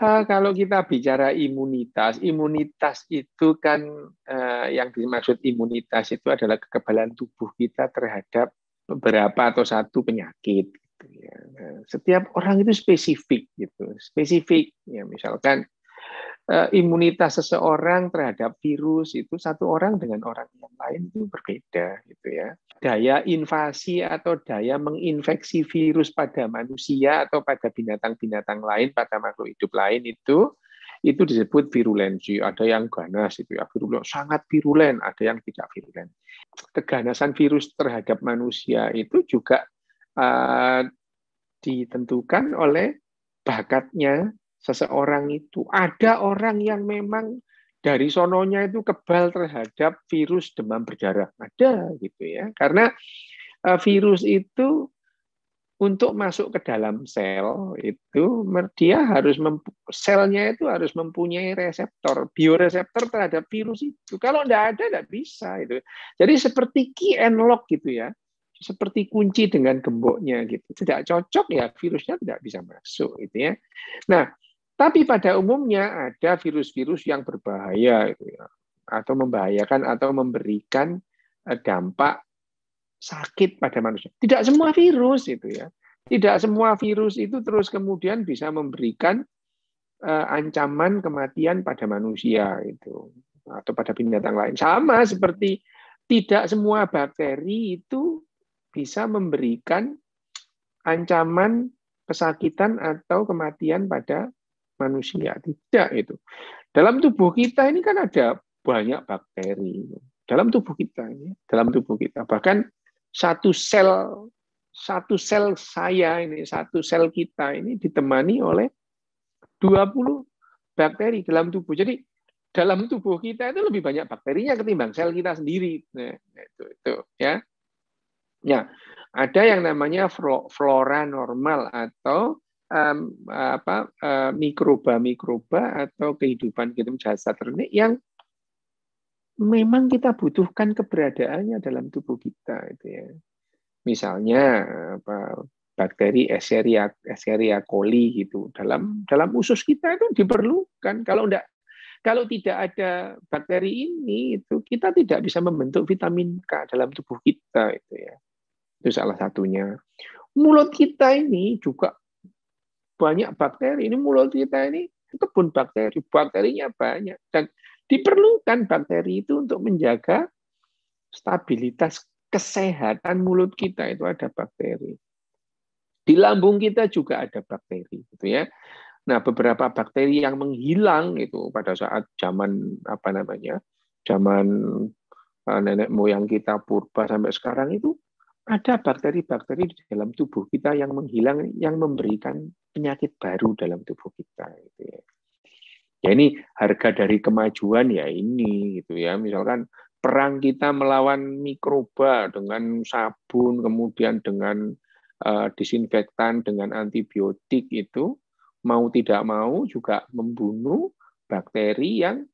Kalau kita bicara imunitas, imunitas itu kan eh, yang dimaksud imunitas itu adalah kekebalan tubuh kita terhadap beberapa atau satu penyakit. Gitu ya. Nah, setiap orang itu spesifik, gitu, spesifik. Ya, misalkan imunitas seseorang terhadap virus itu satu orang dengan orang yang lain itu berbeda gitu ya. Daya invasi atau daya menginfeksi virus pada manusia atau pada binatang-binatang lain pada makhluk hidup lain itu itu disebut virulensi. Ada yang ganas itu ya, virulen sangat virulen, ada yang tidak virulen. Keganasan virus terhadap manusia itu juga uh, ditentukan oleh bakatnya seseorang itu. Ada orang yang memang dari sononya itu kebal terhadap virus demam berdarah. Ada gitu ya. Karena eh, virus itu untuk masuk ke dalam sel itu dia harus selnya itu harus mempunyai reseptor bioreseptor terhadap virus itu kalau tidak ada tidak bisa itu jadi seperti key and lock gitu ya seperti kunci dengan gemboknya gitu tidak cocok ya virusnya tidak bisa masuk gitu ya nah tapi pada umumnya ada virus-virus yang berbahaya itu ya, atau membahayakan atau memberikan eh, dampak sakit pada manusia. Tidak semua virus itu ya. Tidak semua virus itu terus kemudian bisa memberikan uh, ancaman kematian pada manusia itu atau pada binatang lain. Sama seperti tidak semua bakteri itu bisa memberikan ancaman kesakitan atau kematian pada manusia. Tidak itu. Dalam tubuh kita ini kan ada banyak bakteri. Dalam tubuh kita ini, dalam tubuh kita. Bahkan satu sel satu sel saya ini, satu sel kita ini ditemani oleh 20 bakteri dalam tubuh. Jadi dalam tubuh kita itu lebih banyak bakterinya ketimbang sel kita sendiri. Nah, itu, itu ya. Ya, ada yang namanya flora normal atau um, apa uh, mikroba-mikroba atau kehidupan kita jasa ternik yang memang kita butuhkan keberadaannya dalam tubuh kita itu ya. Misalnya apa bakteri Escherichia, Escherichia coli gitu dalam dalam usus kita itu diperlukan. Kalau enggak kalau tidak ada bakteri ini itu kita tidak bisa membentuk vitamin K dalam tubuh kita itu ya. Itu salah satunya. Mulut kita ini juga banyak bakteri. Ini mulut kita ini kebun bakteri, bakterinya banyak dan diperlukan bakteri itu untuk menjaga stabilitas kesehatan mulut kita itu ada bakteri. Di lambung kita juga ada bakteri, gitu ya. Nah, beberapa bakteri yang menghilang itu pada saat zaman apa namanya, zaman eh, nenek moyang kita purba sampai sekarang itu ada bakteri-bakteri di dalam tubuh kita yang menghilang, yang memberikan penyakit baru dalam tubuh kita. Gitu ya. ya ini harga dari kemajuan ya ini gitu ya. Misalkan perang kita melawan mikroba dengan sabun, kemudian dengan uh, disinfektan, dengan antibiotik itu mau tidak mau juga membunuh bakteri yang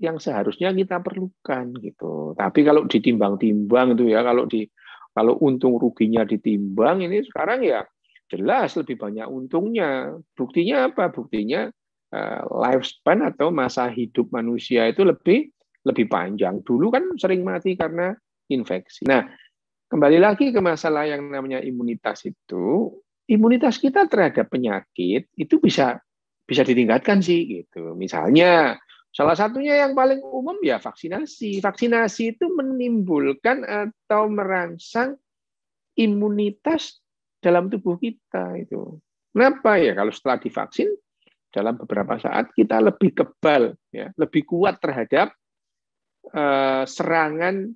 yang seharusnya kita perlukan gitu. Tapi kalau ditimbang-timbang itu ya, kalau di kalau untung ruginya ditimbang ini sekarang ya jelas lebih banyak untungnya. Buktinya apa? Buktinya uh, lifespan atau masa hidup manusia itu lebih lebih panjang. Dulu kan sering mati karena infeksi. Nah, kembali lagi ke masalah yang namanya imunitas itu, imunitas kita terhadap penyakit itu bisa bisa ditingkatkan sih gitu. Misalnya Salah satunya yang paling umum ya vaksinasi. Vaksinasi itu menimbulkan atau merangsang imunitas dalam tubuh kita itu. Kenapa ya? Kalau setelah divaksin dalam beberapa saat kita lebih kebal, ya, lebih kuat terhadap uh, serangan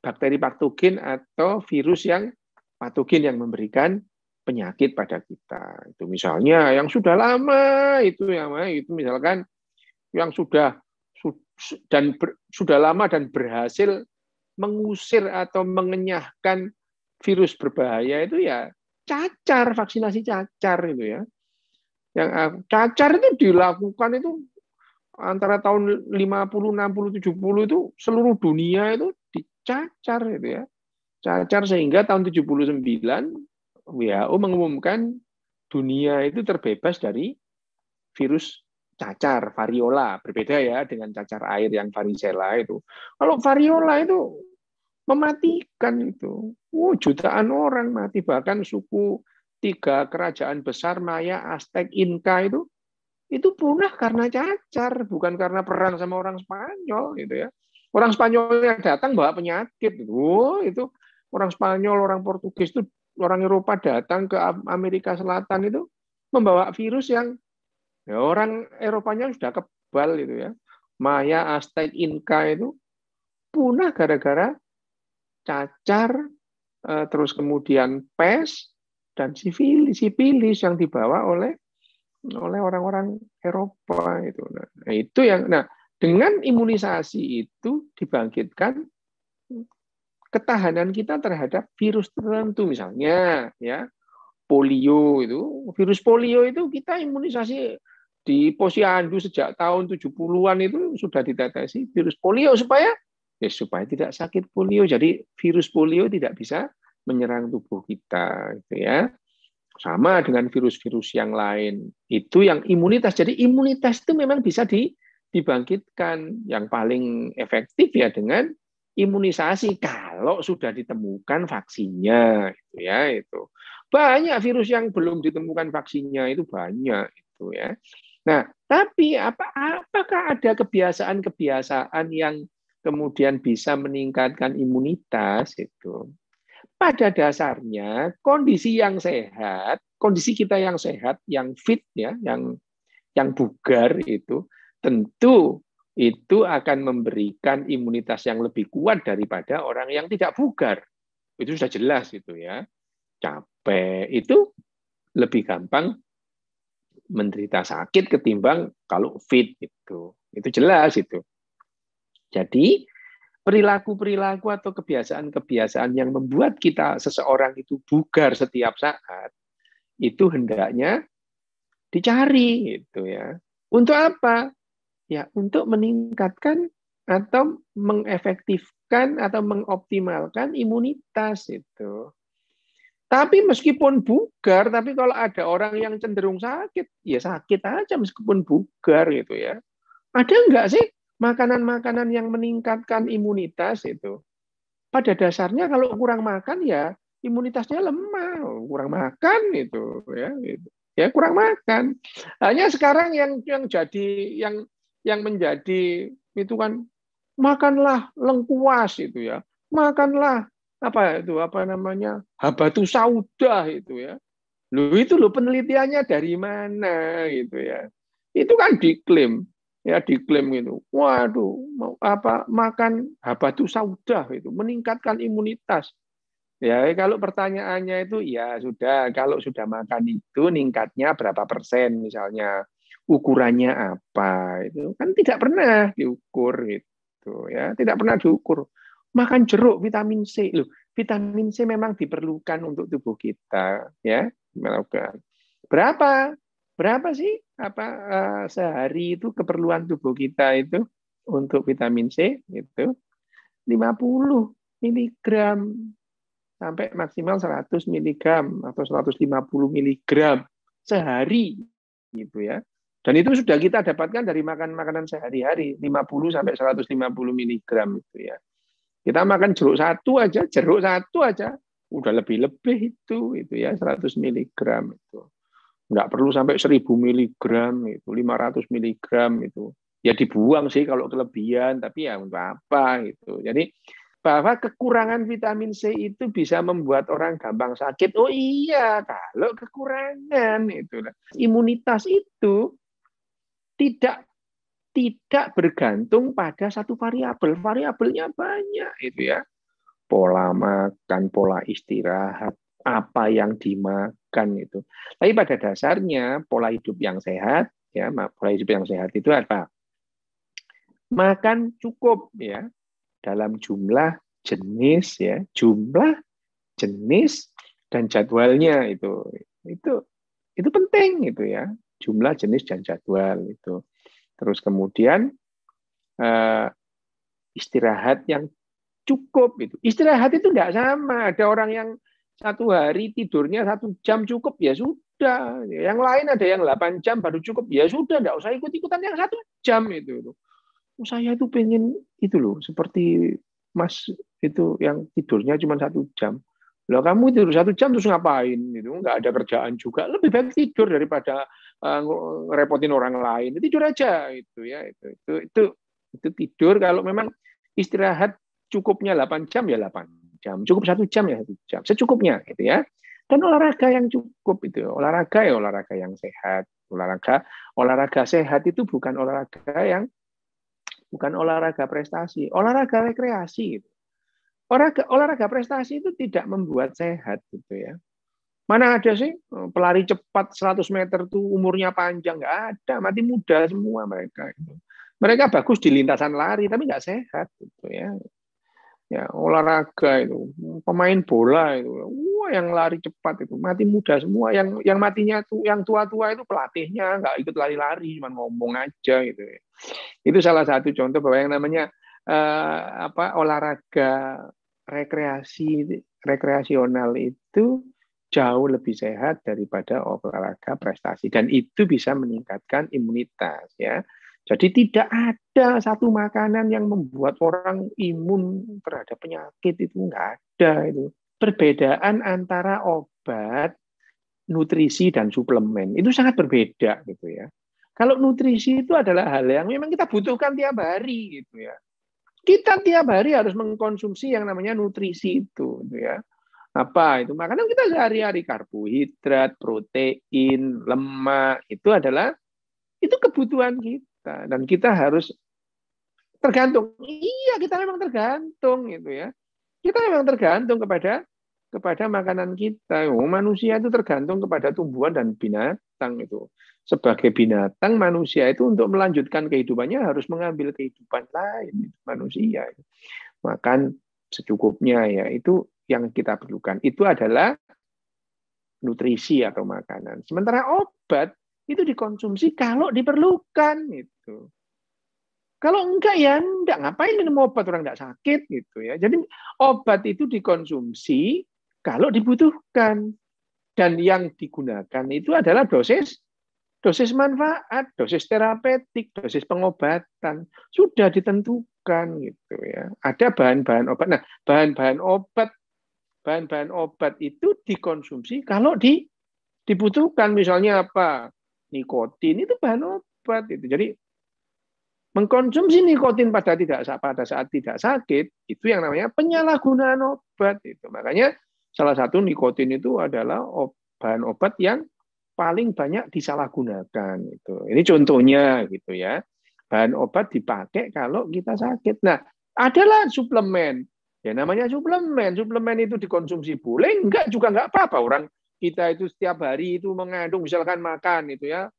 bakteri patogen atau virus yang patogen yang memberikan penyakit pada kita. Itu misalnya yang sudah lama itu yang itu misalkan yang sudah dan ber, sudah lama dan berhasil mengusir atau mengenyahkan virus berbahaya itu ya cacar vaksinasi cacar itu ya. Yang ah, cacar itu dilakukan itu antara tahun 50 60 70 itu seluruh dunia itu dicacar itu ya. Cacar sehingga tahun 79 WHO mengumumkan dunia itu terbebas dari virus cacar variola berbeda ya dengan cacar air yang varicella itu. Kalau variola itu mematikan itu. Oh, jutaan orang mati bahkan suku tiga kerajaan besar Maya, Aztec, Inca itu itu punah karena cacar, bukan karena perang sama orang Spanyol gitu ya. Orang Spanyol yang datang bawa penyakit. Oh, itu orang Spanyol, orang Portugis itu orang Eropa datang ke Amerika Selatan itu membawa virus yang Ya, orang Eropanya sudah kebal itu ya. Maya, Aztec, Inca itu punah gara-gara cacar, eh, terus kemudian pes dan sifilis, sifilis yang dibawa oleh oleh orang-orang Eropa itu. Nah, itu yang nah dengan imunisasi itu dibangkitkan ketahanan kita terhadap virus tertentu misalnya ya polio itu virus polio itu kita imunisasi di posyandu sejak tahun 70-an itu sudah dideteksi virus polio supaya ya supaya tidak sakit polio. Jadi virus polio tidak bisa menyerang tubuh kita gitu ya. Sama dengan virus-virus yang lain. Itu yang imunitas. Jadi imunitas itu memang bisa di, dibangkitkan. Yang paling efektif ya dengan imunisasi kalau sudah ditemukan vaksinnya gitu ya itu. Banyak virus yang belum ditemukan vaksinnya itu banyak itu ya. Nah, tapi apa apakah ada kebiasaan-kebiasaan yang kemudian bisa meningkatkan imunitas itu? Pada dasarnya kondisi yang sehat, kondisi kita yang sehat, yang fit ya, yang yang bugar itu tentu itu akan memberikan imunitas yang lebih kuat daripada orang yang tidak bugar. Itu sudah jelas itu ya. Capek itu lebih gampang menderita sakit ketimbang kalau fit itu. Itu jelas itu. Jadi perilaku-perilaku atau kebiasaan-kebiasaan yang membuat kita seseorang itu bugar setiap saat itu hendaknya dicari gitu ya. Untuk apa? Ya, untuk meningkatkan atau mengefektifkan atau mengoptimalkan imunitas itu. Tapi meskipun bugar, tapi kalau ada orang yang cenderung sakit, ya sakit aja meskipun bugar gitu ya. Ada enggak sih makanan-makanan yang meningkatkan imunitas itu? Pada dasarnya kalau kurang makan ya imunitasnya lemah, kurang makan itu ya gitu. Ya kurang makan. Hanya sekarang yang yang jadi yang yang menjadi itu kan makanlah lengkuas itu ya. Makanlah apa itu? Apa namanya? Habatu sauda itu ya. Lu itu lo penelitiannya dari mana gitu ya. Itu kan diklaim ya diklaim itu waduh mau apa makan habatu sauda itu meningkatkan imunitas. Ya kalau pertanyaannya itu ya sudah kalau sudah makan itu ningkatnya berapa persen misalnya ukurannya apa itu. Kan tidak pernah diukur gitu ya tidak pernah diukur makan jeruk vitamin C. Loh vitamin C memang diperlukan untuk tubuh kita ya melakukan. Berapa? Berapa sih apa uh, sehari itu keperluan tubuh kita itu untuk vitamin C? Itu 50 miligram sampai maksimal 100 miligram atau 150 miligram sehari gitu ya. Dan itu sudah kita dapatkan dari makan makanan sehari-hari 50 sampai 150 miligram itu ya kita makan jeruk satu aja, jeruk satu aja, udah lebih-lebih itu, itu ya 100 miligram itu. Nggak perlu sampai 1000 miligram itu, 500 miligram itu. Ya dibuang sih kalau kelebihan, tapi ya untuk apa gitu. Jadi bahwa kekurangan vitamin C itu bisa membuat orang gampang sakit. Oh iya, kalau kekurangan itu imunitas itu tidak tidak bergantung pada satu variabel. Variabelnya banyak itu ya. Pola makan, pola istirahat, apa yang dimakan itu. Tapi pada dasarnya pola hidup yang sehat ya, pola hidup yang sehat itu apa? Makan cukup ya dalam jumlah jenis ya, jumlah jenis dan jadwalnya itu. Itu itu penting itu ya, jumlah jenis dan jadwal itu. Terus kemudian uh, istirahat yang cukup itu. Istirahat itu tidak sama. Ada orang yang satu hari tidurnya satu jam cukup ya sudah. Yang lain ada yang 8 jam baru cukup. Ya sudah, enggak usah ikut-ikutan yang satu jam itu. itu. Oh, saya itu pengen itu loh, seperti Mas itu yang tidurnya cuma satu jam. Loh kamu tidur satu jam terus ngapain? Itu nggak ada kerjaan juga. Lebih baik tidur daripada uh, ngerepotin orang lain. Tidur aja itu ya. Itu itu itu, itu tidur kalau memang istirahat cukupnya 8 jam ya 8 jam. Cukup satu jam ya satu jam. Secukupnya gitu ya. Dan olahraga yang cukup itu. Olahraga ya olahraga yang sehat. Olahraga olahraga sehat itu bukan olahraga yang bukan olahraga prestasi, olahraga rekreasi. Olahraga, olahraga prestasi itu tidak membuat sehat gitu ya. Mana ada sih eh, pelari cepat 100 meter tuh umurnya panjang nggak ada, mati muda semua mereka itu. Mereka bagus di lintasan lari tapi nggak sehat gitu ya ya olahraga itu pemain bola itu wah yang lari cepat itu mati muda semua yang yang matinya tuh yang tua-tua itu pelatihnya nggak ikut lari-lari cuma ngomong aja gitu itu salah satu contoh bahwa yang namanya uh, apa olahraga rekreasi rekreasional itu jauh lebih sehat daripada olahraga prestasi dan itu bisa meningkatkan imunitas ya jadi tidak ada satu makanan yang membuat orang imun terhadap penyakit itu enggak ada itu. Perbedaan antara obat, nutrisi dan suplemen itu sangat berbeda gitu ya. Kalau nutrisi itu adalah hal yang memang kita butuhkan tiap hari gitu ya. Kita tiap hari harus mengkonsumsi yang namanya nutrisi itu gitu ya. Apa itu? Makanan kita sehari-hari karbohidrat, protein, lemak itu adalah itu kebutuhan kita dan kita harus tergantung. Iya, kita memang tergantung gitu ya. Kita memang tergantung kepada kepada makanan kita. Oh, manusia itu tergantung kepada tumbuhan dan binatang itu. Sebagai binatang, manusia itu untuk melanjutkan kehidupannya harus mengambil kehidupan lain. Manusia makan secukupnya ya itu yang kita perlukan. Itu adalah nutrisi atau makanan. Sementara obat itu dikonsumsi kalau diperlukan itu. Kalau enggak ya enggak ngapain minum obat orang enggak sakit gitu ya. Jadi obat itu dikonsumsi kalau dibutuhkan dan yang digunakan itu adalah dosis dosis manfaat, dosis terapeutik, dosis pengobatan sudah ditentukan gitu ya. Ada bahan-bahan obat. Nah, bahan-bahan obat bahan-bahan obat itu dikonsumsi kalau di dibutuhkan misalnya apa? nikotin itu bahan obat itu. Jadi mengkonsumsi nikotin pada tidak pada saat tidak sakit itu yang namanya penyalahgunaan obat itu. Makanya salah satu nikotin itu adalah bahan obat yang paling banyak disalahgunakan itu. Ini contohnya gitu ya. Bahan obat dipakai kalau kita sakit. Nah, adalah suplemen. Ya namanya suplemen. Suplemen itu dikonsumsi boleh, enggak juga enggak apa-apa. Orang kita itu setiap hari itu mengandung misalkan makan itu ya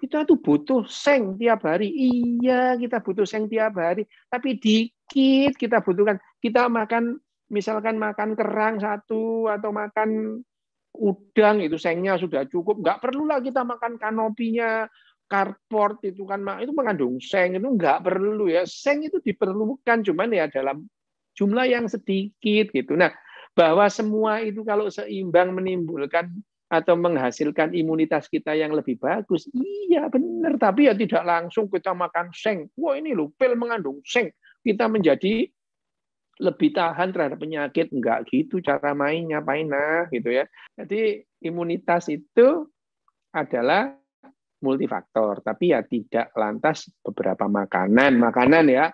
kita tuh butuh seng tiap hari iya kita butuh seng tiap hari tapi dikit kita butuhkan kita makan misalkan makan kerang satu atau makan udang itu sengnya sudah cukup nggak perlu lah kita makan kanopinya karport itu kan itu mengandung seng itu nggak perlu ya seng itu diperlukan cuman ya dalam jumlah yang sedikit gitu nah bahwa semua itu kalau seimbang menimbulkan atau menghasilkan imunitas kita yang lebih bagus. Iya benar, tapi ya tidak langsung kita makan seng. Wah ini loh, pil mengandung seng. Kita menjadi lebih tahan terhadap penyakit. Enggak gitu cara mainnya, Paina gitu ya. Jadi imunitas itu adalah multifaktor, tapi ya tidak lantas beberapa makanan. Makanan ya,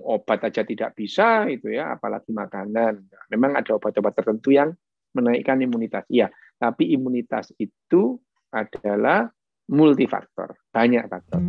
obat aja tidak bisa itu ya apalagi makanan memang ada obat-obat tertentu yang menaikkan imunitas iya tapi imunitas itu adalah multifaktor banyak faktor